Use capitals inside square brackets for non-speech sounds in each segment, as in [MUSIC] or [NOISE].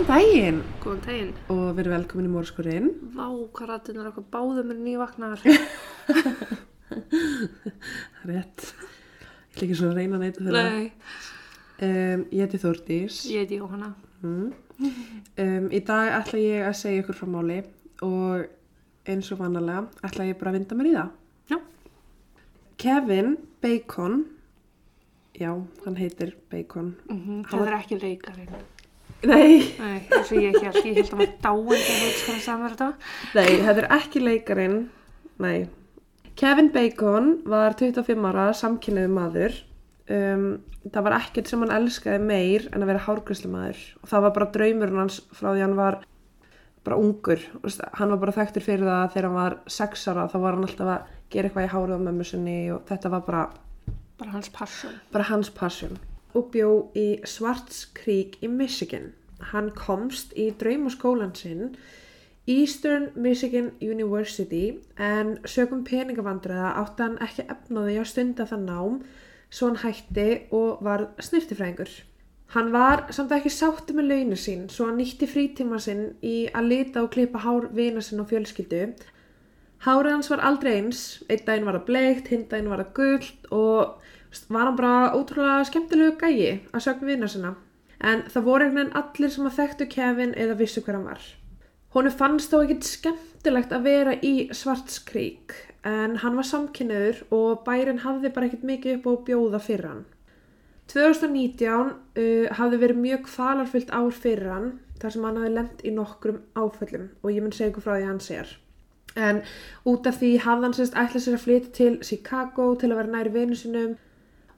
Góðan daginn Góðan daginn. og verið velkomin í mórskurinn. Vá, hvað rættin er eitthvað báðum er nývaknar. [LAUGHS] Rétt. Ég ætla ekki svo að reyna neyta þeirra. Nei, Um, ég heiti Þórdís. ég heiti Jóhanna. Mm. Um, í dag ætla ég að segja ykkur frá máli og eins og vanalega ætla ég bara að vinda mér í það. Já. Kevin Bacon, já, hann heitir Bacon. Mm Hann Það var- er ekki leikarinn. Nei, Nei, eins og ég held. Ég held að maður dáin þegar þú skoðum saman þetta. nei, þetta er ekki leikarinn, nei. Kevin Bacon var 25 ára samkynniðu maður. Um, það var ekkert sem hann elskaði meir en að vera hárgræslumæður og það var bara draumurinn hans frá því hann var bara ungur. Hann var bara þekktur fyrir það að þegar hann var 6 ára þá var hann alltaf að gera eitthvað í hárið á mömmu sinni og þetta var bara, Bara hans passion. bara hans passion. Og bjó í Svarts Creek í Michigan. Hann komst í draumaskólan sinn Eastern Michigan University en sögum peningavandræða átti hann ekki efnaði að stunda það nám svo hann hætti og var snirtifræðingur. Hann var samt ekki sátti með launu sín svo hann nýtti frítíma sinn í að lita og klippa hár vina sinn og fjölskyldu. Hárið hans var aldrei eins, einn daginn var það bleikt, hinn daginn var það gullt og var hann bara ótrúlega skemmtilegu gæi að sögum vina sinna. En það voru einhvern veginn allir sem að þekktu Kevin eða vissu hver hann var. Honu fannst þó ekkert skemmtilegt að vera í Svartskrík en hann var samkynniður og bærin hafði bara ekkert mikið upp á bjóða fyrir hann. 2019 uh, hafði verið mjög kvalarfyllt ár fyrir hann þar sem hann hafði lent í nokkrum áföllum og ég mun segja ykkur frá því að hann sér. En út af því hafði hann sérst ætlað sér að flytja til Chicago til að vera næri vinu sinum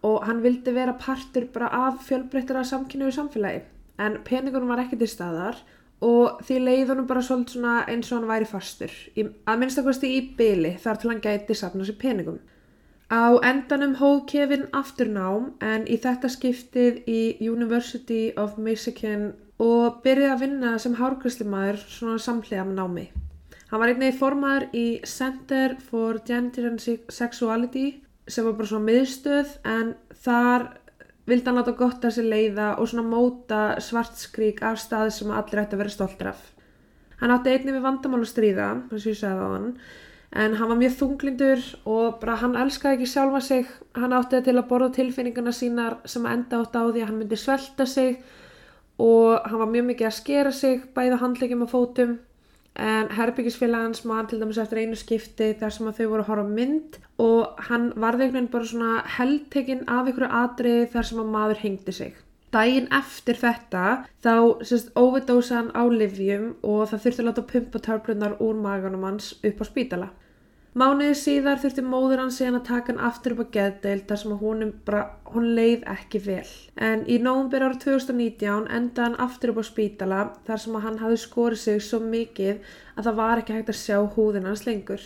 og hann vildi vera partur bara af fjölbreyttara samkynniðu samfélagi. En peningunum var ekki til staðar og því leið honum bara svolítið svona eins og hann væri fastur. Í, að minnstakosti í byli þar til hann gæti safna sér peningum. Á endanum hóð Kevin afturnám en í þetta skiptið í University of Michigan og byrjaði að vinna sem hárgræslimaður svona samhlega með námi. Hann var einnig formaður í Center for Gender and Sexuality sem var bara svona miðstöð en þar vildi hann láta gott að sér leiða og svona móta svartskrík af stað sem allir ætti að vera stoltir af. Hann átti einnig við vandamál að stríða, að ég sagði á hann, en hann var mjög þunglindur og bara hann elskaði ekki sjálfa sig. Hann átti til að borða tilfinninguna sínar sem enda átt á því að hann myndi svelta sig og hann var mjög mikið að skera sig bæða handlegjum og fótum en herbyggisfélagans mann til dæmis eftir einu skipti þar sem að þau voru að horfa mynd og hann varði einhvern veginn bara svona heldtekinn af einhverju atriði þar sem að maður hengdi sig. Dægin eftir þetta þá sérst overdósa hann á livjum og það þurfti að láta pumpa törflunar úr maganum hans upp á spítala. Mánuðið síðar þurfti móður hans síðan að taka hann aftur upp á geðdeild þar sem honum bara, hún leið ekki vel. En í nógumbir ára 2019 endaði hann aftur upp á spítala þar sem hann hafði skorið sig svo mikið að það var ekki hægt að sjá húðin hans lengur.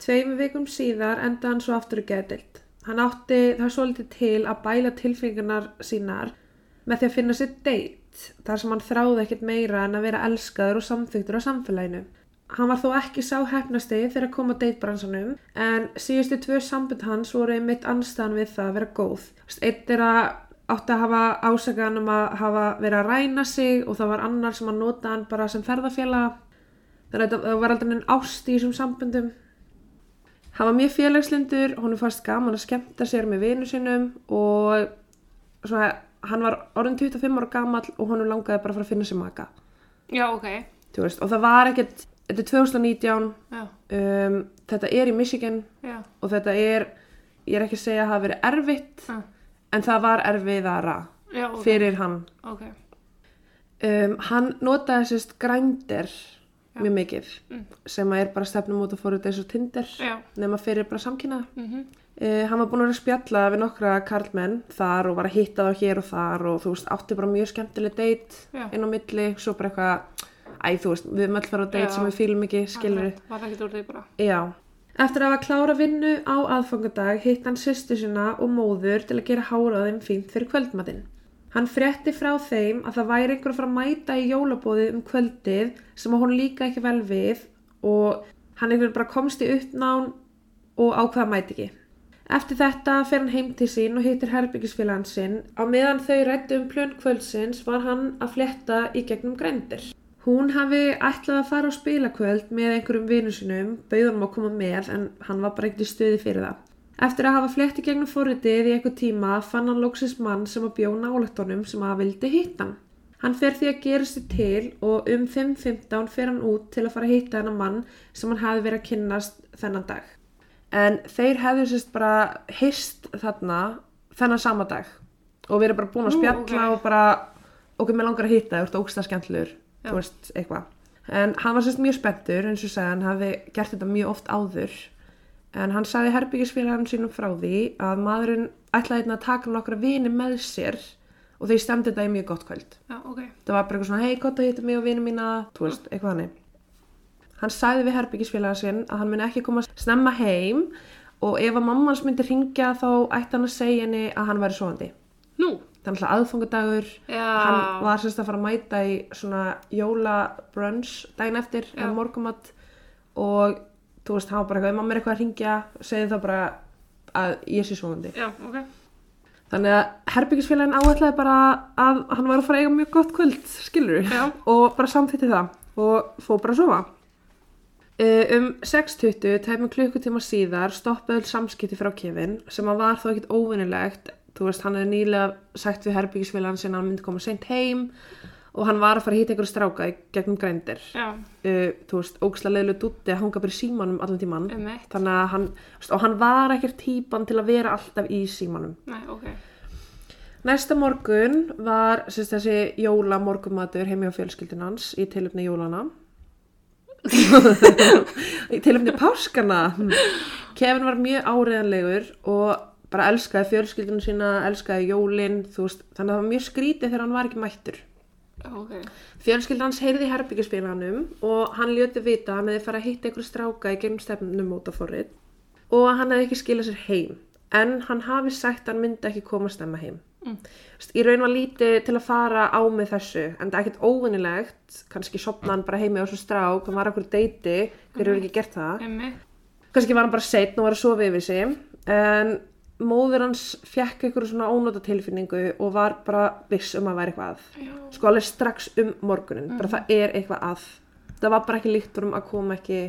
Tveimur vikum síðar endaði hann svo aftur í geðdeild. Hann átti það svolítið til að bæla tilfengunar sínar með því að finna sér deitt þar sem hann þráði ekkert meira en að vera elskaður og samþyktur á samfélaginu. Hann var þó ekki sá hefnasti þegar að koma að deitbransanum en síðustu tvö sambund hans voru einmitt anstæðan við það að vera góð. Eitt er að átti að hafa ásakaðan um að hafa verið að ræna sig og það var annar sem að nota hann bara sem ferðafélag. Þannig að það var aldrei enn ást í þessum sambundum. Hann var mjög félagslindur, honum fannst gaman að skemmta sér með vinu sinum og svona, hann var orðin 25 ára gamall og honum langaði bara að fara að finna sér maka. Já, ok. Veist, og það var ekkert, þetta er 2019, Já, um, þetta er í Michigan já. og þetta er, ég er ekki að segja að það hafi verið erfitt, Já, en það var erfiðara já ok. fyrir hann. Ok. Um, hann notaði sérst grændir mjög mikið, Mm. sem er bara stefnum út að fóru þessu tindir, Já. nema fyrir bara samkynnaða. Mm Uh, hann var búinn að spjalla við nokkra karlmenn þar og var að hitta þá hér og þar og þú veist, átti bara mjög skemmtileg Já. inn á milli, svo bara eitthvað æ, þú veist, við höfum öll fara á date Já. sem við fýlum ekki, skilur við Var það ekki úr því bara. Já. Eftir að hafa klára vinnu á aðfangadag hitt hann sýstu sína og móður til að gera háraðum fínt fyrir kvöldmatinn. Hann frétti frá þeim að það væri einhver að fara að mæta í jólabóði um kvöldið sem að hún líka ekki vel við og hann einhvern bara komst í uppnán og ákvaða mæti ekki. Eftir þetta fer hann heim til sín og hittir herbyggisfélagann sinn. Á meðan þau rættu um plön kvöldsins var hann að fletta í gegnum grændir. Hún hafi ætlað að fara á spilakvöld með einhverjum vinu sinum, bauð hann að koma með en hann var bara ekkert í stuði fyrir það. Eftir að hafa flett í gegnum forritið í einhver tíma fann hann loksins mann sem að bjó nálægt honum sem að vildi hitta hann. Hann fer því að gera sér til og um 5.15 fer hann út til að fara að hitta hennar mann sem hann hafi verið að kynnast þennan dag. En þeir hefðu sérst bara hist þarna þennan sama dag og verið bara búin að spjalla ok. og bara okkur með langar að hitta, þú ert ógsta skemmtlur. Þú veist, eitthvað. En hann var sérst mjög spenntur, eins og sagði hann hafi gert þetta mjög oft áður. En hann sagði herbyggisfélagin sínum frá því að maðurinn ætlaði hérna að taka nokkra vini með sér og þau stemdi þetta í mjög gott kvöld. Já, ok. Það var bara eitthvað svona, hei, gott að hitta mig og vini mína, þú veist, eitthvað hannig. Hann sagði við herbyggisfélaga sinn að hann myndi ekki koma snemma heim og ef að mamma hans myndi ringja þá ætti hann að segja henni að hann væri svoandi. Þannig að aðfangadagur, hann var sérst að fara að mæta í svona jólabrunch daginn eftir, en morgumat og þú veist, hann var bara eitthvað, mamma er eitthvað að ringja, segði það bara að ég sé svoandi. Já, ok. Þannig að herbyggisfélagin áætlaði bara að hann var að fara að eiga mjög gott kvöld, skilur Já. og bara samþýtti það og fóð bara að sofa. Uh, um 6.20, tæmum klukkutíma síðar, stoppaði samskipti frá Kevin sem að var þó ekkit óvinnilegt. Þú veist, hann hefði nýlega sagt við herbyggisfélagin sinna að hann myndi koma seint heim og hann var að fara að hýta einhverju stráka gegnum grændir. Uh, þú veist, ógislega leiðilegu dútti að hanga í símanum allan eitt. Þannig að hann, og hann var ekkert típan til að vera alltaf í símanum. Nei, ok. Næsta morgun var sérst, þessi jóla morgumatur heimi á fjölskyldun hans í tilöfni jólana. [LAUGHS] í tilöfni páskana. Kevin var mjög áriðanlegur og bara elskaði fjölskyldunum sína, elskaði jólin, þú veist, þannig að það var mjög skrítið þegar hann var ekki mættur. Já, ok. Fjölskyldan hans heyrði í herbyggispilanum og hann ljöti vita að hann hefði farið að hitta einhverju stráka í gegnum stefnum út af forrið og að hann hefði ekki skilað sér heim. En hann hafi sagt að hann myndi ekki koma stemma heim. Mm. Í raun var lítið til að fara á með þessu en það er ekkert óvinnilegt, kannski sopna hann bara heimi á þessu strák, hann var okkur deiti, hver hefur ekki gert það. Kannski var hann bara setn og var að sofa yfir sig en móður hans fekk einhverju svona ónóta tilfinningu og var bara viss um að væri eitthvað að. Já. sko alveg strax um morgunin bara það er eitthvað að. Það var bara ekki líkt um að koma ekki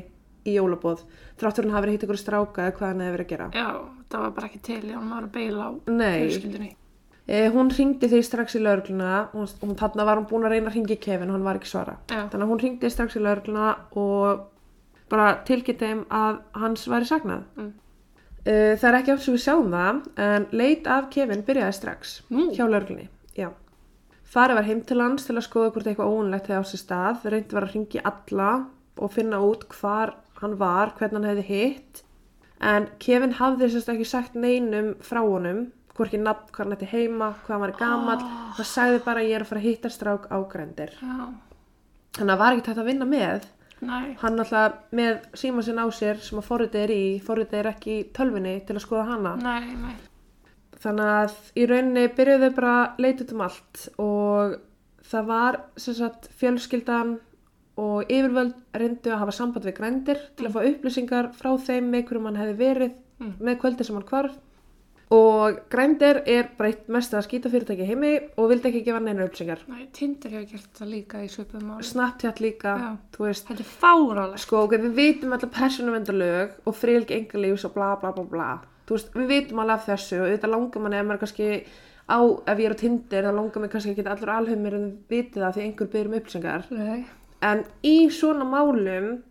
í jólabóð þráttur hann hafi verið hitt ykkur stráka eða hvað hann hefði verið að gera. Já, það var bara ekki til, hann var að beila á fjölskyldunni. eh, hún ringdi því strax í laurugluna og þarna var hún búin að reyna að ringi Kevin og hann var ekki svara. Já. þannig að hún ringdi strax í laurugluna og bara tilkynnti Mm. Eh, það er ekki átt sem við sjáum það en leit af Kevin byrjaði strax Nú. hjá lauruglunni já Farið var heim til hans til að skoða hvort eitthvað óunlegt hefði á sér stað. Reyndi var að ringi alla og finna út hvar hann var, hvernig hann hefði hitt. En Kevin hafði sérst ekki sagt neinum frá honum, hvorki nafn hvað hann ætti heima, hvað hann var gamall. Það sagði bara ég er að fara að hitta strák á grændir. Já, Þannig að það var ekki tætt að vinna með. Næ, Hann alltaf með síma sinn á sér sem að forritið er í, forritið er ekki í tölvunni til að skoða hana. næ, næ. Þannig að í rauninni byrjuðu bara að leita um allt og það var sagt fjölskyldan og yfirvöld reyndu að hafa samband við grændir til að fá upplýsingar frá þeim með hverjum hann hefði verið Mm. með kvöldi sem hann hvarf og grændir er breytt mest að skýta fyrirtæki heimi og vildi ekki gefa neina upplýsingar. Næ, Tinder hefur gert það líka í svipum máli. Snapchat líka, Já. þú veist, Þetta er fáralegt. sko, ok, við vitum alltaf persónuvendalög og frílgi engalífs og bla bla bla bla. Þú veist, við vitum alveg af þessu og auðvitað langar manni ef maður kannski á, ef ég er á Tinder, þá langar mig kannski ekki allur alheimir en vitið það því einhver byrjum upplýsingar. Nei. En í svona málum,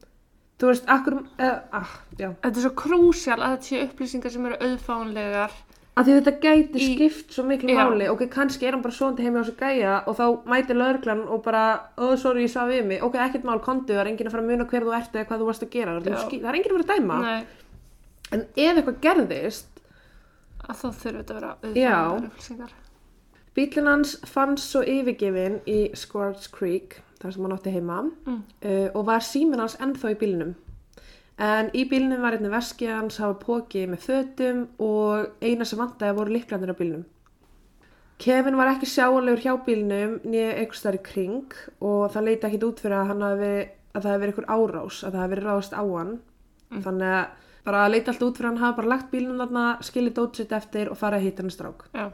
þú veist, akkur, uh, ah, já, Þetta er svo krúsjál að þetta séu upplýsingar sem eru auðfánlegar. Að því þetta gæti Í- skipt svo miklu Já. máli, ok, kannski er hann bara svoandi heimi á þessu gæja og þá mæti lögreglan og bara, oh, sorry, ég sá við mig, ok, ekkert mál, kontu, það er enginn að fara að muna hver þú ert eða hvað þú varst að gera, Já. það er enginn að vera að dæma. Nei, En ef eitthvað gerðist, að þá þurfa þetta að vera hans fannst svo yfirgefin í Squarts Creek, þar sem hann átti heima, Mm. uh, og var síminn hans ennþá í bílnum. En í bílnum var einnig veskið hans hafa póki með fötum og eina sem vantaði voru líklandir á bílnum. Kevin var ekki sjáanlegur hjá bílnum nýja einhvers þar í kring og það leiti ekkit út fyrir að, hafi, að það hefði verið einhver árás, að það hefði verið ráðast á hann. Þannig að bara að leita allt út fyrir hann hafa bara lagt bílnum þarna, skilið dótsitt eftir og farið að hitta hann strák. Já.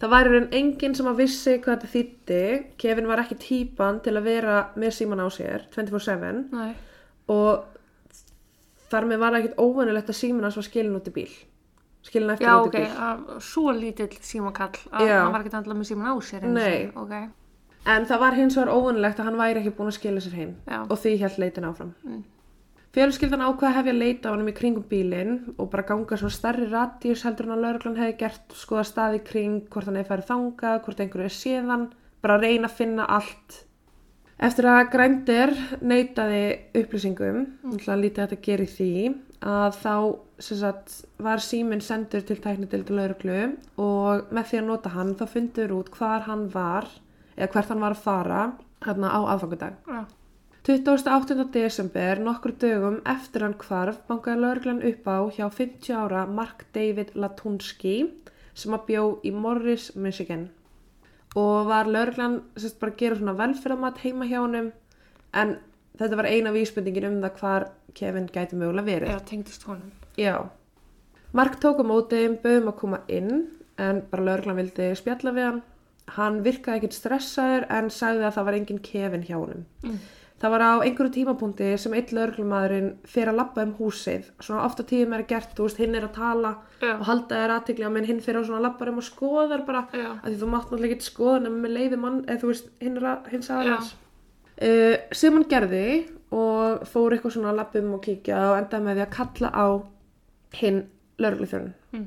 Það væri raun enginn sem að vissi hvað þetta þýtti. Kevin var ekki típan til að vera með síman á sér 24-7 Nei. og þar með var ekkert óvanilegt að síman hans var skilin út í bíl. Skilin eftir Já, út í ok, bíl. að, svo lítill símakall að Já. hann var ekki andla með síman á sér Nei. sinni, ok, En það var hins vegar óvanilegt að hann væri ekki búin að skila sér heim Já. og því held leitin áfram. Mm. Fjölskyldan ákvað að hefja leita á honum í kringum bílinn og bara ganga svona stærri radíus heldur en að lauruglan hefði gert skoða staði kring hvort hann hefði farið þangað, hvort einhverju er séðan, bara að reyna að finna allt. Eftir að Grændir neitaði upplýsingum, mm. lítið þetta gerir því, að þá sagt, var síminn sendur til tæknidildi lauruglu og með því að nota hann þá fundur út hvar hann var eða hvert hann var að fara hérna á aðfangudag. já, 28. desember, nokkur dögum eftir hann hvarf, bankaði lauruglan upp á hjá 50 ára Mark David Latunski sem að bjó í Morris, Michigan. Og var lauruglan sérst bara að gera svona velferðamat heima hjá honum en þetta var eina vísbendingin um það hvar Kevin gæti mögulega verið. já, tengdist honum. Já. Mark tók á mótiðum, bauðum að koma inn en bara lauruglan vildi spjalla við hann. Hann virkaði ekkert stressaður en sagði að það var engin Kevin hjá honum. Mm. Það var á einhverju tímapunkti sem einn lauruglumadurinn fer að labba um húsið. Svona ofta tíðum er gert, þú veist, hinn er að tala Já. og halda þér aðtikli á menn hinn fer á svona labbar um og skoðar bara. Já. Því þú mátt náttúrulega ekki skoða nema með leiði mann, eða þú veist, hinn er að, hins aðeins. Já. Uh, sem hann gerði og fór eitthvað svona að labba um og kíkja og endaði með því að kalla á hinn laurugluþjörn. Mm.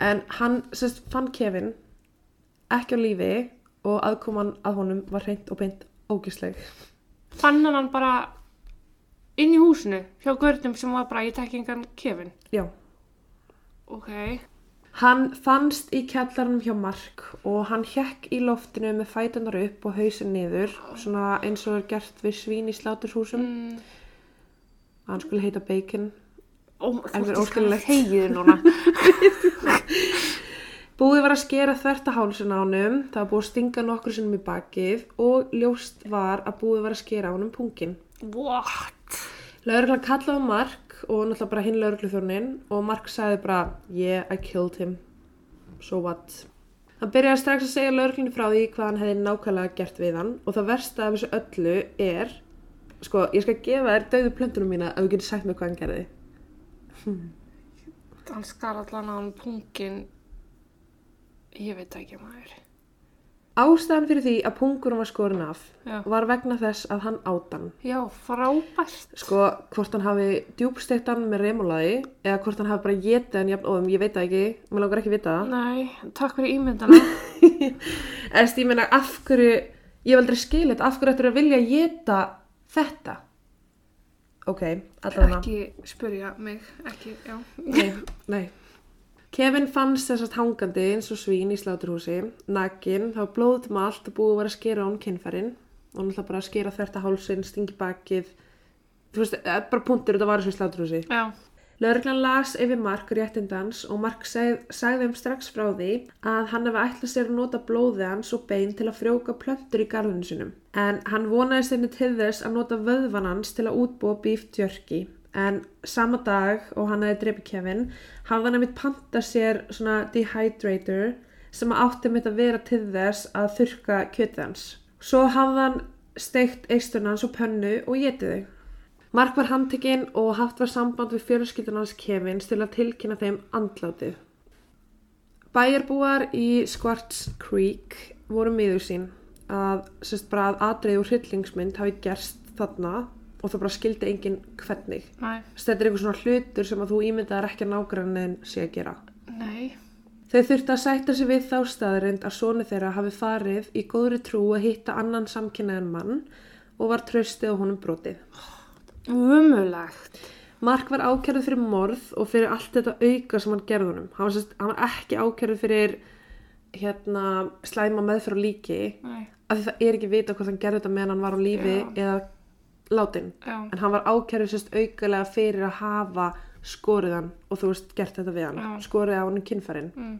En hann sérst, fann Kevin ekki á lífi og aðkoman að honum var hreint og beint ógisleg. Fann hann bara inn í húsinu hjá görnum sem var bara, ég tek engan kefin. Já. Ok, Hann fannst í kjallarnum hjá Mark og hann hjekk í loftinu með fætunar upp og hausin niður, svona eins og er gert við svín í sláturshúsum. mm, Hann skulle heita Bacon. En þú er ert óskiljanlegt. þegið núna. [LAUGHS] Búið var að skera þvert að hálsun á honum, það var búið að stinga nokkur sinnum í bakið og ljóst var að búið var að skera á honum pungin. What? Lauruglan kallaði Mark og náttúrulega bara hinn laurugluþjónin og Mark sagði bara Yeah, I killed him. So what? Hann byrjaði strax að segja lauruglunni frá því hvað hann hefði nákvæmlega gert við hann og það versta af þessu öllu er sko, ég skal gefa þér dauðu plöntunum mína ef þú getur sagt mér hvað hann gerði. Hann skar allan á hann pungin, ég veit ekki maður. Ástæðan fyrir því að pungurum var skorin af Já, var vegna þess að hann át hann. já frábært. Sko, hvort hann hafi djúbsteikt hann með remulaði eða hvort hann hafi bara getið hann jafn óðum, ég veit það ekki, maður langar ekki vita það. Nei, takk fyrir ímyndana. [LAUGHS] Erst, ég meina, af hverju, ég hef aldrei skilit, af hverju ættir að vilja geta þetta? Ok, allavega. ekki spyrja mig, ekki, já. Nei, nei. Kevin fannst þessast hangandi eins og svín í sláturhúsi, nakin, það var blóð um allt og búið að vera að skera á hann kynfærin og náttúrulega bara að skera þverta hálsinn, stingi bakið, þú veist, bara punktur þetta var þessu sláturhúsi. Já, Lörglan las yfir Mark réttindans og Mark seg, sagði þeim strax frá því að hann hefði ætlað sér að nota blóði hans og bein til að frjóka plöntur í garðinu sinum. En hann vonaðist einnig til þess að nota vöðvan hans til að útbúa jerky. En sama dag og hann hefði dreipið Kevin hafði hann einmitt panta sér svona dehydrator sem átti mitt að vera til þess að þurka kjötið hans. Svo hafði hann steikt eisturinn hans og pönnu og getið þau. Mark var handtekinn og haft var samband við fjölskyldan hans Kevins til að tilkynna þeim andlátið. Bæjarbúar í Squarts Creek voru miður sín að, sérst bara að atrið úr hryllingsmynd hafi gerst þarna og það bara skildi enginn hvernig. Þetta er einhver svona hlutur sem að þú ímyndaðar ekki að nágrannin sé að gera. nei, Þau þurftu að sætta sig við þá staðarind að sonu þeirra hafi farið í góðri trú að hitta annan samkynnaðan mann og var tröstið á honum brotið. umulegt. Mark var ákjærið fyrir morð og fyrir allt þetta auka sem hann gerði honum. Hann hann var ekki ákjærið fyrir hérna, slæma meðferð á líki Nei, af því það er ekki vita hvort hann gerði þetta meðan hann var á lífi Já. eða látin. já, En hann var ákjærið sérst aukalega fyrir að hafa skorið hann og þú veist gert þetta við hann. Já. Skorið á hann kynfærin. mm,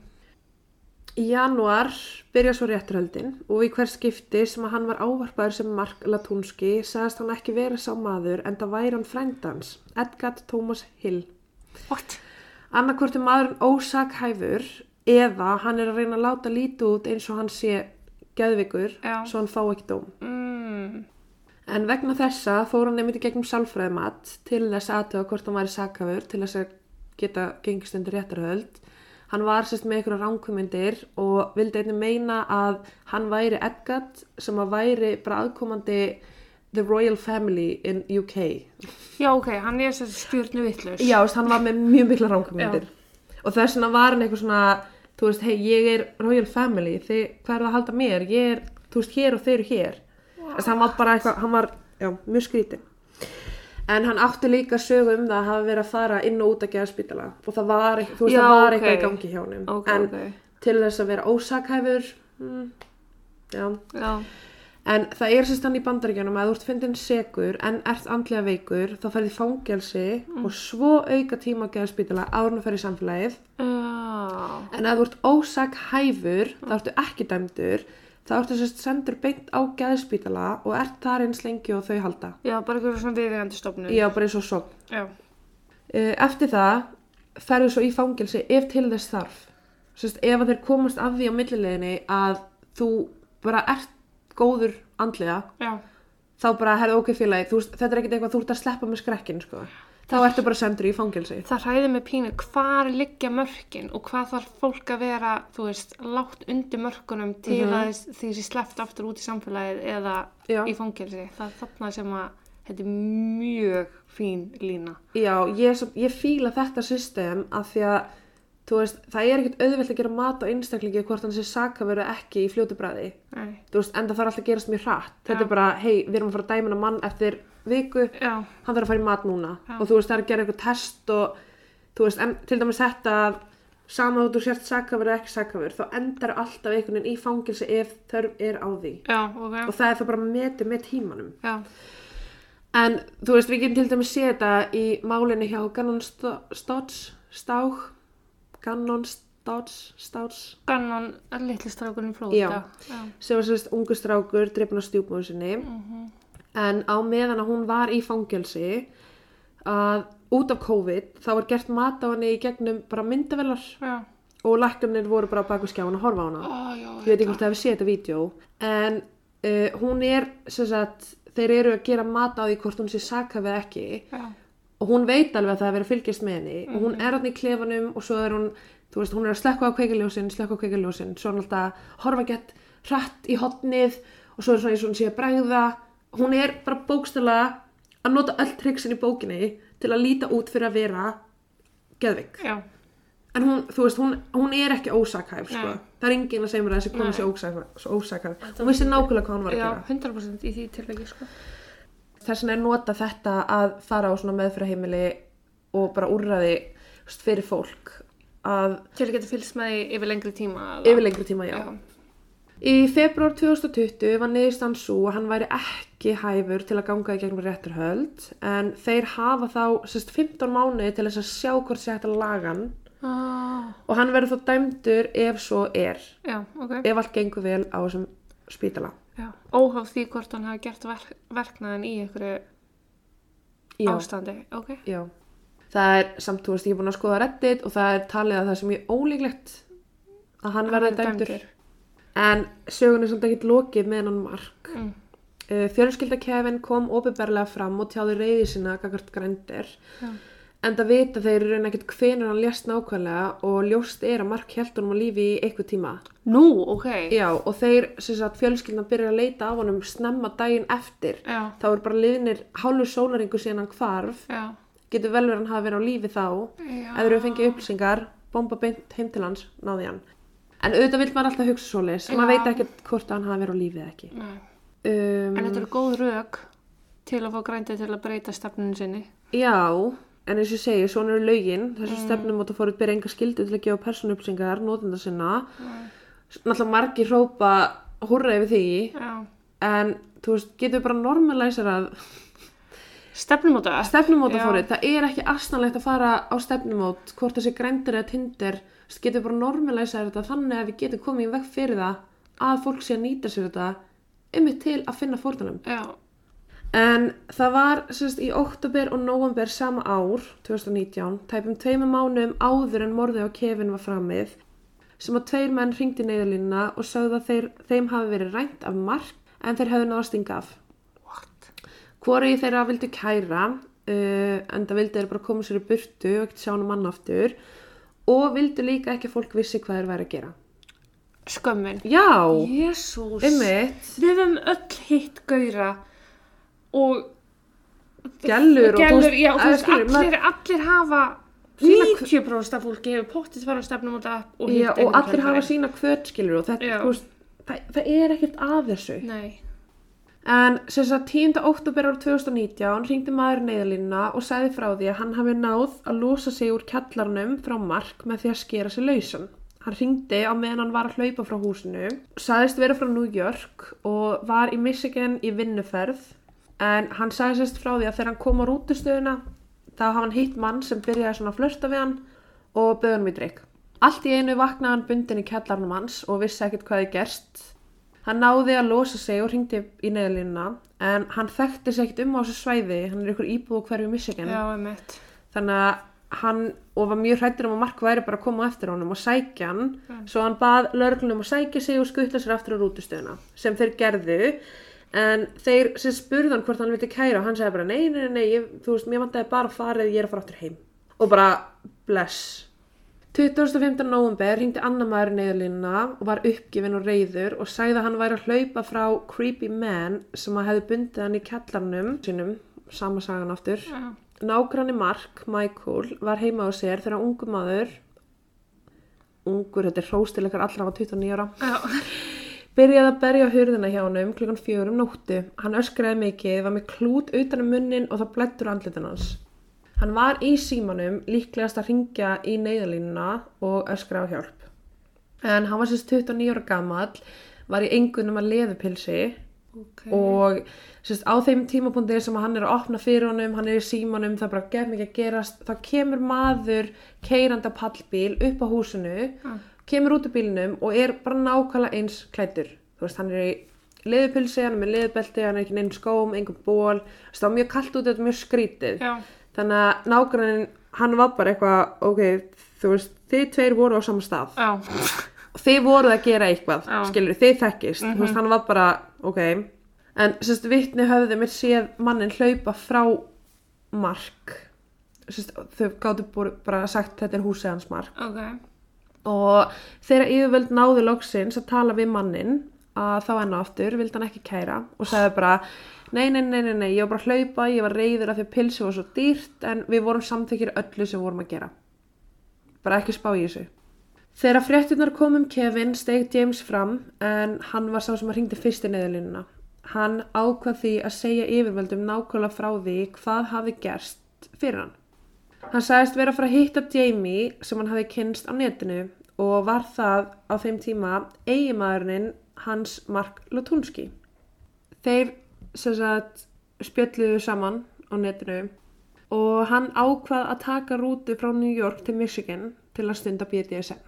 Í janúar byrja svo rétturhöldin og í hver skipti sem að hann var ávarpaður sem Mark Latunski sagðist hann ekki vera sá maður en það væri hann frændans, Edgar Thomas Hill. What? annarkvort er maðurinn ósakhæfur eða hann er að reyna að láta lítið út eins og hann sé geðvikur Já. svo hann fá ekki dóm. Mm. En vegna þessa fór hann nefndi gegnum sálfræðimat til þess aðtöða hvort hann væri sakhæfur til þess að geta gengist undir réttarhöld. Hann var sérst með einhverja ránkumindir og vildi einnig meina að hann væri Eggert sem að væri bara aðkomandi The Royal Family in UK. Já, ok, hann er að stjórnu vittlust. Já, hann var með mjög mikla ránkumindir. Og þess vegna var hann eitthvað svona, þú veist, hei, ég er Royal Family, þið, hvað er það að halda mér? Ég er, þú veist, hér og þeir eru hér. Þess að hann var bara eitthvað, hann var, já, mjög skrítinn. En hann átti líka sögu um það að hafa verið að fara inn og út að geða spítala. Og það var, þú veist, Já, það var ok. eitthvað í gangi hjá honum. Ok, en ok. til þess að vera ósakhæfur, mm, já. Já, En það er sérst hann í bandaríkjunum að þú ert fyndin segur en ert andlega veikur, þá ferði fangelsi Mm. og svo auka tíma að geða spítala árun að ferði í samfélagið. já, En ef þú ert ósak hæfur, þá ertu ekki dæmdur, þá ertu sérst sendur beint á geðspítala og ert þar eins lengi og þau halda. já, bara eitthvað svona viðegandi stofnun. Já, bara eins og svo. Já, Eftir það ferðu svo í fangelsi ef til þess þarf. Sérst, ef þeir komast af því á millileginni að þú bara ert góður andlega, já, þá bara herðu ok félagi, þetta er ekkert eitthvað þú ert að sleppa með skrekkin, sko. Þá ertu bara sendur í fangelsi. það hræði mig pínu hvar liggja mörkin og hvað þarf fólk að vera, þú veist, látt undir mörkunum til að þess- því sé sleppt aftur út í samfélagið eða Já. í fangelsi. Það er þarna sem að þetta er mjög fín lína. Já, ég, ég fíla þetta system af því að veist, það er ekkert auðvelt að gera mat á einstaklingi hvort hann sé saka verið ekki í fljótu bræði. Nei. Þú veist, en það þarf alltaf að gerast mjög hratt. Þetta Já. er bara, hei, við erum að fara að dæma hennar mann eftir viku, Já, hann þarf að fara í mat núna. Já. Og þú veist, það er að gera eitthvað test og þú veist, en til dæmis þetta að sama þú sért sakafur eða ekki sakafur, þá endar alltaf einhvern veginn í fangilsi ef þörf er á því. já, ok, Og það er þá bara metið með tímanum. já, En þú veist, við getum til dæmis séð þetta í málinu hjá Gannon Stodds, Stág, Gannon Stodds, Stodds, gannan er litli strákurinn Já. flóta. Já, sem var sérst ungu strákur, drefn á stjúpmóðu sinni. En á meðan að hún var í fangelsi, að út af COVID, þá var gert mat á henni í gegnum bara myndavelar já, og læknarnir voru bara baku skjáin að horfa á hana. ó, já, Ég veit ekki hvort það hefur séð þetta vídeo. En uh, hún er, sagt, þeir eru að gera mat á því hvort hún sé sakafið ekki. já, og hún veit alveg að það er verið að fylgjast með henni. Og hún er hann í klefanum og svo er hún þú veist, hún er að slekka á kveikiljósin slekka á kveikiljósin, svo er hún alltaf horfa gett hratt í hotnið og svo er svona eins og hún sé að bregða. Hún er bara bókstala að nota öll triksin í bókinni til að líta út fyrir að vera geðvik já, en hún, þú veist, hún, hún er ekki ósakhæf sko. Það er enginn að segja mér að þessi konu sé ósakhæf, hún vissi nákvæmlega hvað hún var að já, gera. 100% í því tilvægi, sko. Þess vegna er nota þetta að fara á svona meðfyrirheimili og bara veist, fyrir fólk að Til að geta fylgst með því yfir lengri tíma. yfir lengri tíma, já. Já, Í februar 2020 var niðurstaðan svo að hann væri ekki hæfur til að ganga í gegnum rétturhöld en þeir hafa þá sérst 15 mánuði til þess að sjá hvort sé hægt að laga hann ah, og hann verður þó dæmdur ef svo er, já, ok. ef allt gengur vel á þessum spítala. Óháð því hvort hann hafi gert verk, verknaðin í einhverju Já, ástandi, ok? já. Það er samt, þú veist, ég er búin að skoða reddit og það er talið að það sem ég ólíklegt að hann verði dæmdur. En sögun er samt ekkert lokið með hann mark. Mm. Uh, Fjölskyldakefin kom ofinberlega fram og tjáði reyði sinna gagart grændir. Já. En það vita þeir raun ekkert hvenur hann lést nákvæmlega og ljóst er að Mark held honum á lífi í eitthvað tíma. Nú, ok. Já, og þeir, sem sagt, fjölskyldan byrjar að leita af honum snemma daginn eftir. Já, Þá er bara liðnir hálfur sólaringu síðan hann hvarf. já, Getur vel verið að hann hafi verið á lífi þá. já. Þeir eru fengið upplýsingar, bomba beint heim til hans, náði hann. En auðvitað vil maður alltaf hugsa. Já. Maður veit ekkert hvort hann hafi verið á lífi eða ekki. Um, En þetta eru góð rök til að fá grændið til að breyta stefnunum sinni. Já, en eins og ég segi, svona eru lögin, þessi Mm. mm. stefnum átt að fóruð byrja enga skildu til að gefa persónuupplýsingar, notenda sinna. Náttúrulega margir hrópa húrra yfir því, Já. en þú veist, getur bara normalæsarað Stefnumóta? stefnumóta Já. fórið. Það er ekki astanlegt að fara á stefnumót, hvort þessi grændir eða tindir, getur bara normalæsarað þetta þannig að við getum komið í veg fyrir það að fólk sé að nýta sér þetta um til að finna fórtunum. Já. En það var sérst, í oktober og november sama ár, 2019, tæpum tveimur mánum áður en morðið á Kevin var framið, sem að tveir menn ringdi neyðalínuna og sagði að þeir, þeim hafi verið rænt af mark en þeir hefðu náða stinga af. What? Hvoregi þeirra vildu kæra, uh, en það vildu þeir bara koma sér í burtu og ekkert sjá hann mann aftur og vildu líka ekki að fólk vissi hvað þeir væri að gera. Skömmin. Já, Jésús. einmitt, Við höfum öll hitt gauðra og gellur og Gellur, þú já, þú að veist, allir, allir hafa Sína 90% af fólki hefur pottið fara á stefnum og það og Já, og allir hafa sína kvöt skilur og þetta, þú veist, það, það er ekkert að þessu. Nei, En sem sagt 10. oktober árið 2019 ringdi maður neyðalínuna og sagði frá því að hann hafi náð að losa sig úr kjallarnum frá mark með því að skera sig lausan. Hann ringdi á meðan hann var að hlaupa frá húsinu, sagðist vera frá New York og var í Michigan í vinnuferð en hann sagði sérst frá því að þegar hann kom á rútustöðuna þá hafa hann hitt mann sem byrjaði svona að flörta við hann og bauð hann í drikk. Allt í einu vaknaði hann bundin í kjallarnum hans og vissi ekkert hvað þið gerst. Hann náði að losa sig og ringdi í neðalínuna en hann þekkti sig ekkert um á þessu svæði, hann er ykkur íbúð á hverju Michigan. já, einmitt. Þannig að hann, og var mjög hrættur um að Mark væri bara að koma eftir honum og sækja hann, svo hann bað lörglunum að sækja sig og skutla sér aftur á rútustöðuna, sem þeir gerðu, en þeir sem spurði hann hvort hann vildi kæra og hann sagði bara nei, nei, nei, ég, þú veist, mér vantaði bara eða ég er að fara aftur heim. Og bara, bless. 25. november hringdi annar maður neyðalínuna og var uppgifin og reyður og sagði að hann væri að hlaupa frá creepy man sem að hefði bundið hann í kjallarnum sínum, sama sagan aftur. Já. Nágranni Mark, Michael, var heima á sér þegar ungu maður, ungur, þetta er hróstileikar allra á 29 ára, Já, byrjaði að berja hurðina hjá honum klukkan fjögur um nóttu. Hann öskraði mikið, var með klút utan um munnin og það blettur andlitin hans. Hann var í símanum líklegast að ringja í neyðalínuna og öskra á hjálp. En hann var sérst 29 ára gamall, var í engunum að leðupilsi ok. og sérst, á þeim tímapunkti sem hann er að opna fyrir honum, hann er í símanum, það er bara gef mikið að gerast, þá kemur maður keirandi á pallbíl upp á húsinu, Já. Kemur út úr bílnum og er bara nákvæmlega eins klættur. Þú veist, hann er í leðupilsi, hann er með leðubelti, hann er ekki neinn skóm, einhver ból, það var mjög kallt út, þetta er mjög skrítið. Já, Þannig að nágrannin, hann var bara eitthvað, ok, þú veist, þið tveir voru á sama stað. já, Þið voruð að gera eitthvað, Já. skilur, þið þekkist. Þú veist, hann var bara, ok. En sérst, vittni höfðu mér séð mannin hlaupa frá mark. Sérst, þau gáttu bara sagt þetta er húsið hans mark. ok. Og þegar yfirvöld náðu loksins að tala við mannin að þá enn og aftur vildi hann ekki kæra og sagði bara nei, nei, nei, nei, nei, ég var bara að hlaupa, ég var reyður af því að pilsi var svo dýrt en við vorum samþykir öllu sem vorum að gera. Bara ekki spá í þessu. Þegar fréttunar kom um Kevin steig James fram en hann var sá sem að ringdi fyrst í neðalínuna. Hann ákvað því að segja yfirvöldum nákvæmlega frá því hvað hafi gerst fyrir hann. Hann sagðist vera að fara að hitta Jamie sem hann hafi kynst á netinu og var það á þeim tíma eigimaðurinn hans Mark Lutunski. Þeir sagt spjöldluðu saman á netinu og hann ákvað að taka rútu frá New York til Michigan til að stunda BDSM.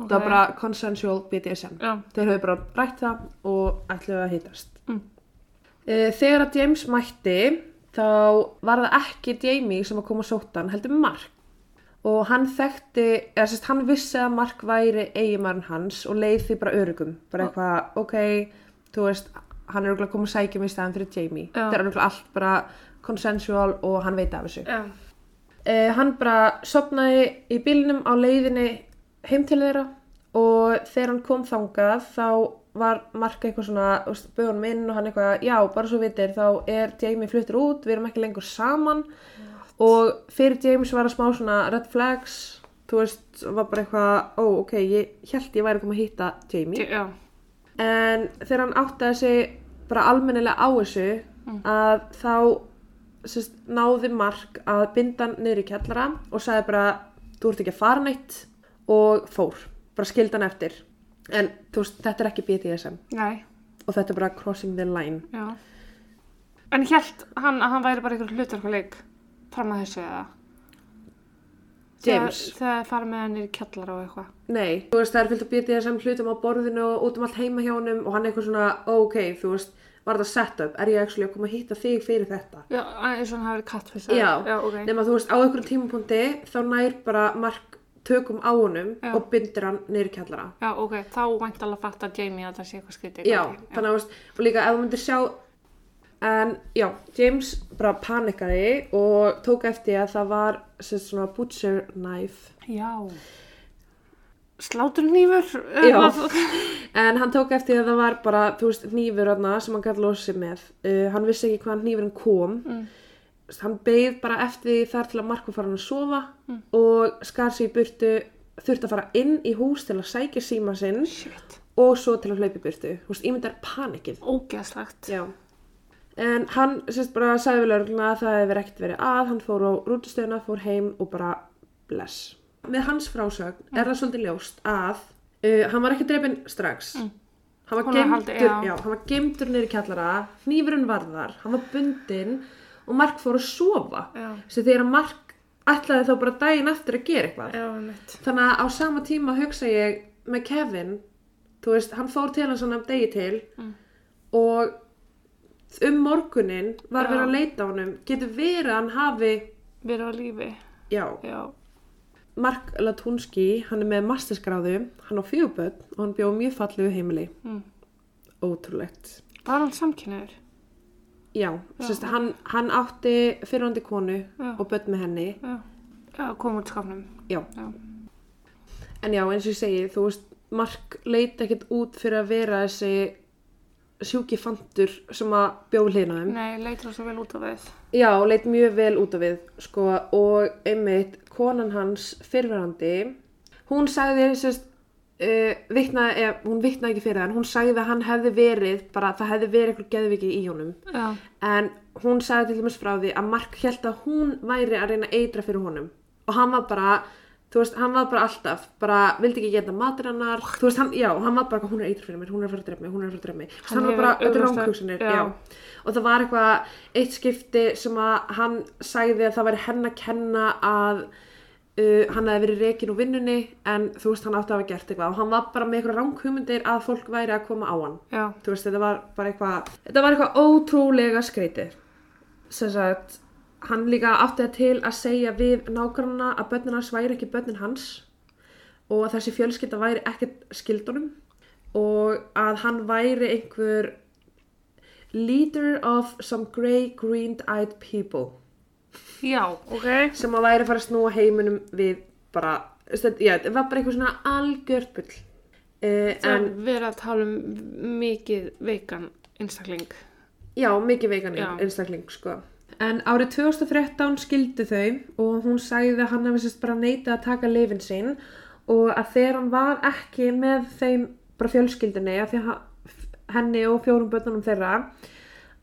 Ok. Það var bara consensual BDSM. Já, Þeir höfðu bara rætt það og ætluðu að hittast. Mm. Eh, Þegar að James mætti þá var það ekki Jamie sem að koma að sóta hann, heldur Mark. Og hann þekkti, eða sérst hann vissi að Mark væri eigimarinn hans og leið því bara örugum. Bara eitthvað, ok, þú veist, hann er örgulega að koma að sækja mig í staðan fyrir Jamie. Já. Það er örgulega allt bara consensual og hann veit af þessu. Eh, hann bara sopnaði í bílnum á leiðinni heim til þeirra og þegar hann kom þangað þá var Mark eitthvað svona, þú veist, bauð honum inn og hann eitthvað, já, bara svo vitir, þá er Jamie fluttur út, við erum ekki lengur saman. Og fyrir James var það smá svona red flags, þú veist, var bara eitthvað, ó, ok, ég held ég væri að koma að hitta Jamie. Já, en þegar hann áttaði sig bara almennilega á þessu að þá sérst, náði Mark að binda hann niður í kjallara og sagði bara þú ert ekki að fara neitt. Og fór, bara skildi hann eftir en þú veist, þetta er ekki BDSM nei, og þetta er bara crossing the line já. En hélt hann að hann væri bara einhver hlutverkuleik fram að þessu eða? James. Þegar, þegar fara með hann í kjallara og eitthvað. Nei, þú veist, það er fyllt að BDSM hlutum á borðinu og út um allt heima hjá honum og hann er eitthvað svona, ok, þú veist, var þetta set up, er ég actually að koma að hitta þig fyrir þetta Já, eins og hann hafi verið kattfissar. Já, Já, ok. nema þú veist á einhverjum tímapunkti þá nær bara Mark tökum á honum Já. og bindur hann í kjallara Já, ok, þá vænt alveg að fatta Jamie að það sé eitthvað skrítið. já, Ok, þannig að og líka ef þú myndir sjá en já, James bara panikaði og tók eftir að það var sem svona butcher knife Já. Sláturnífur? Já. [LAUGHS] en hann tók eftir að það var bara þú veist, þarna sem hann gæti losið með uh, hann vissi ekki hvaðan hnífurinn kom Mm. Hann beigð bara eftir því þar til að Marko fara hann að sofa Mm. og skar sig í burtu þurfti að fara inn í hús til að sækja síma sinn Shit. og svo til að hlaupa í burtu þú veist, ímyndar panikið Ógeðslegt. Já. En hann sérst bara sagði við lögregluna að það hefur ekkert verið að, hann fór á rútustöðuna, fór heim og bara bless. Með hans frásögn er það svolítið ljóst að uh, hann var ekki dreipinn strax. Mm. Hann var gemdur, hann var gemdur í kjallara, hnífurinn varðar, hann var bundinn og Mark fór að sofa. Já. Svo þegar Mark ætlaði þá bara daginn eftir að gera eitthvað. Já. Þannig að á sama tíma hugsa ég með Kevin, þú veist, hann fór til hans svona degi til Mm. og um morgunin var Já. verið að leita á honum. Getur verið að hann hafi, Verið á lífi. já, Já. Mark Latunski, hann er með masterskráðu, hann á fjöguböld og hann bjóð mjög fallegu heimili. Mm. Ótrúlegt. Var hann samkynniður? Já, sérst, hann, hann átti fyrirhandi konu Já. og börn með henni. Já. Já, kom út skapnum. Já. Já. En já, eins og ég segi, þú veist, Mark leit ekkert út fyrir að vera þessi sjúki fantur sem að bjóð hlýna þeim. Nei, leitur svo vel út af við. Já, leit mjög vel út af við, sko, og einmitt, konan hans fyrverandi, hún sagði, sérst, uh, vitnaði, eða, hún vitnaði ekki fyrir hann, hún sagði að hann hefði verið, bara það hefði verið eitthvað geðviki í honum, Já. en hún sagði til dæmis frá því að Mark held að hún væri að reyna eitra fyrir honum. Og hann var bara, þú veist, hann var bara alltaf, bara vildi ekki geta matur hennar, þú veist, hann, já, hann var bara, hún er eitra fyrir mér, hún er fara að drepa mig, hún er fara að drepa mig, Hann hann var bara, þetta er já. og það var eitthvað, eitt skipti sem að hann sagði að það væri henn að kenna að uh, hann hefði verið rekin úr vinnunni en þú veist, hann átti að hafa gert eitthvað. Og hann var bara með eitthvað ránkhugmyndir að fólk væri að koma á hann. Já. þú veist, þetta var bara eitthvað þetta var eitthvað ótrúlega skreitið sem sagt hann líka átti það til að segja við nágrannana að börnin hans væri ekki börnin hans og að þessi fjölskylda væri ekkert skildunum og að hann væri einhver leader of some grey green eyed people Já, ok. sem að væri að fara að snúa heiminum við bara, þetta, já, þetta var bara eitthvað svona algjört bull uh, Það en verið að tala um mikið veikan einstakling. Já, mikið veikanir Já. einstakling, sko. En árið 2013 skildu þau og hún sagði að hann hefði sérst bara neitað að taka lifin sinn og að þegar hann var ekki með þeim bara fjölskyldinni af því að hann- henni og fjórum börnunum þeirra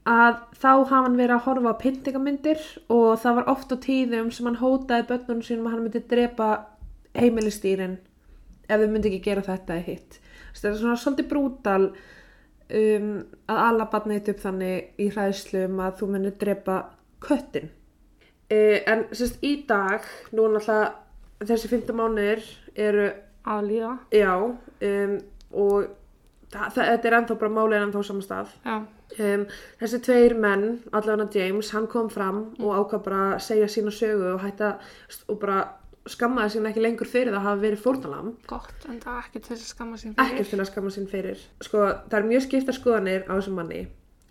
að þá hafa hann verið að horfa á pyntingamyndir og það var oft á tíðum sem hann hótaði börnunum sínum að hann myndi drepa heimilistýrin ef þau myndi ekki gera þetta eða hitt. Þetta er svona svolítið brútal um, að alla barna eitt upp þannig í hræðslu um að þú munir drepa köttin. Uh, en sérst í dag, nú er náttúrulega þessi 15 mánuðir eru, Að líða. já, um, og það, það, þetta er ennþá bara málið ennþá á sama stað. Já. Um, þessi tveir menn, allavega James, hann kom fram og ákvað bara segja sína sögu og hætta og bara skammaði sín ekki lengur fyrir það að hafa verið fórnalam. Gott, en það er ekki til að skamma sín fyrir. ekkert til að skamma sín fyrir sko, það er mjög skipta skoðanir á þessum manni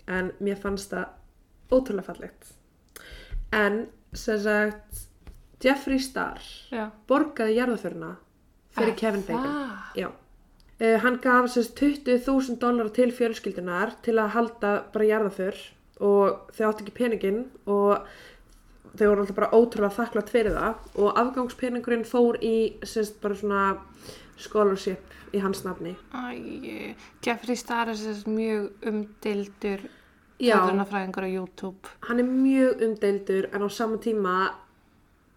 en mér fannst það ótrúlega fallegt en sem sagt Jeffree Star Já. borgaði jarðaföruna fyrir Er Kevin Bacon það? Já. Uh, hann gaf sagt 20.000 dólar til fjölskyldunar til að halda bara jarðaför og þau átti ekki peningin og þau voru alltaf bara ótrúlega þakklátt fyrir það og afgangspeningurinn fór í sagt bara svona scholarship í hans nafni Æ, Jeffrey Star er þess mjög umdildur Já. þjóðunafræðingur á YouTube. hann er mjög umdeildur en á sama tíma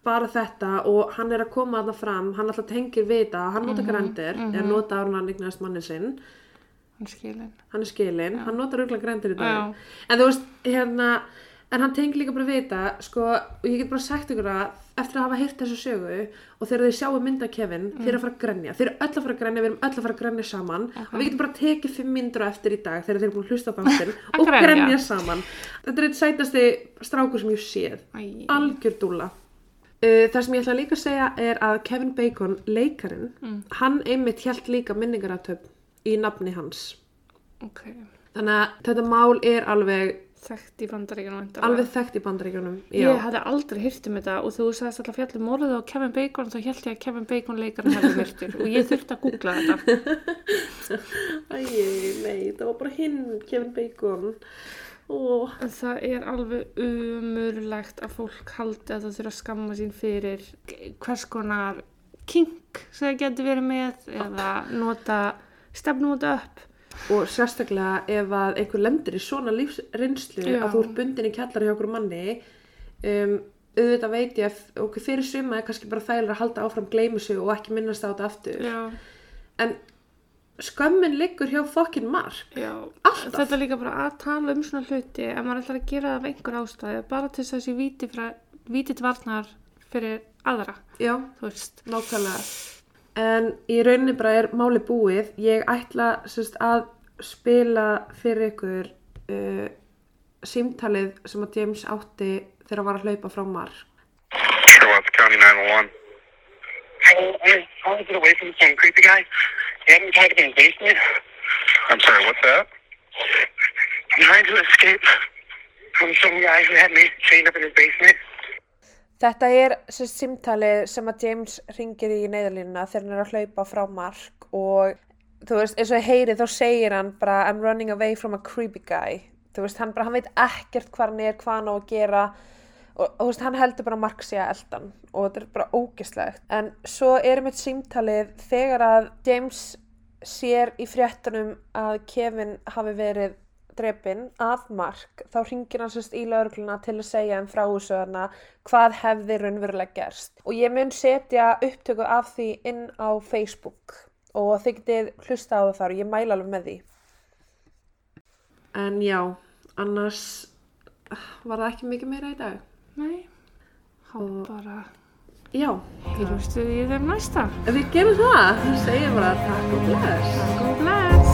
bara þetta og hann er að koma þarna fram hann alltaf tengir við þetta, hann nota grendir er nota árum hann eignast mannin sinn Hann skilin. hann er skilin, hann notar auðvitað grendir í dag Já. en þú veist, hérna En hann tengi líka bara við þetta, sko, og ég get bara sagt ykkur að eftir að hafa heyrt þessu sögu og þegar þið sjáu mynda Kevin, þeir eru að fara að grenja. Þeir eru öll að fara að grenja, við erum öll að fara að grenja saman og við getum bara tekið fimm myndur á eftir í dag þegar þeir eru búin að hlusta á þáttinn [LAUGHS] og grenja. grenja saman. Þetta er eitt sætasti strákur sem ég séð. Algjör dúlla. Uh, það sem ég ætla líka að segja er að Kevin Bacon, leikarinn, hann einmitt hjælt líka minningaratöp í nafni hans. Ok. Þannig að þetta mál er alveg, Þekkt í bandaríkjunum. alveg þekkt í bandaríkjunum. Ég hafði aldrei hýrt um þetta og þú sagðist alltaf fjallum morðið á Kevin Bacon þá held ég að Kevin Bacon leikarinn hefði myrtur og ég þurfti að googla þetta. [LAUGHS] Æ, nei, það var bara hinn, Kevin Bacon. Ó, En það er alveg umurlegt að fólk haldi að það þurfa að skamma sín fyrir hvers konar kink sem það getur verið með eða nota stefnúta upp. og sérstaklega ef að einhver lendir í svona lífsreynslu Já. að þú ert bundin í kjallar hjá okkur manni um, auðvitað veit ég að okkur fyrir suma er kannski bara þægilega að halda áfram gleymu sig og ekki minnast á þetta aftur Já, en skömmin liggur hjá fokkin mark já. Alltaf. Þetta er líka bara að tala um svona hluti ef maður ætlar að gera það af einhver ástæði bara til þess að þessi víti, fra, víti til varnar fyrir aðra, já, þú veist. nákvæmlega en í rauninni bara er máli búið ég ætla sérst, að spila fyrir ykkur uh, símtalið sem að James átti þegar hann var að hlaupa frá mark Sherlock County 911. I, I'm trying to get away from some creepy guy. He had me tied up in the basement. I'm sorry, what's that? I'm trying to escape from some guy who had me chained up in his basement. Þetta er sérst, símtalið sem að James ringir í neyðalínuna þegar hann er að hlaupa frá mark og þú veist, eins og ég heyri þá segir hann bara I'm running away from a creepy guy þú veist, hann bara, hann veit ekkert hvað hann er, hvað hann á að gera og, þú veist, hann heldur bara mark sig að eldan og þetta er bara ógislegt en svo er mitt símtalið þegar að James sér í fréttunum að Kevin hafi verið drepinn af mark þá ringir hann sérst í laurugluna til að segja um fráhúsöðuna hvað hefði raunverulega gerst. Og ég mun setja upptöku af því inn á Facebook og þið getið hlusta á það þar. Og ég mæla alveg með því. En já annars var það ekki mikið meira í dag Nei, þá bara já, hýrumstu í þeim næsta. við gerum það við segjum bara takk og bless Takk og bless.